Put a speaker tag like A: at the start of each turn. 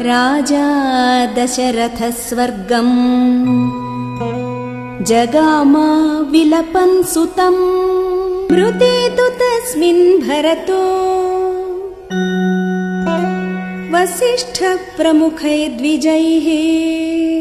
A: राजा दशरथस्वर्गम्। जगामा विलपन् सुतम्। मृते तु तस्मिन् भरतो। वसिष्ठप्रमुखै द्विजैः।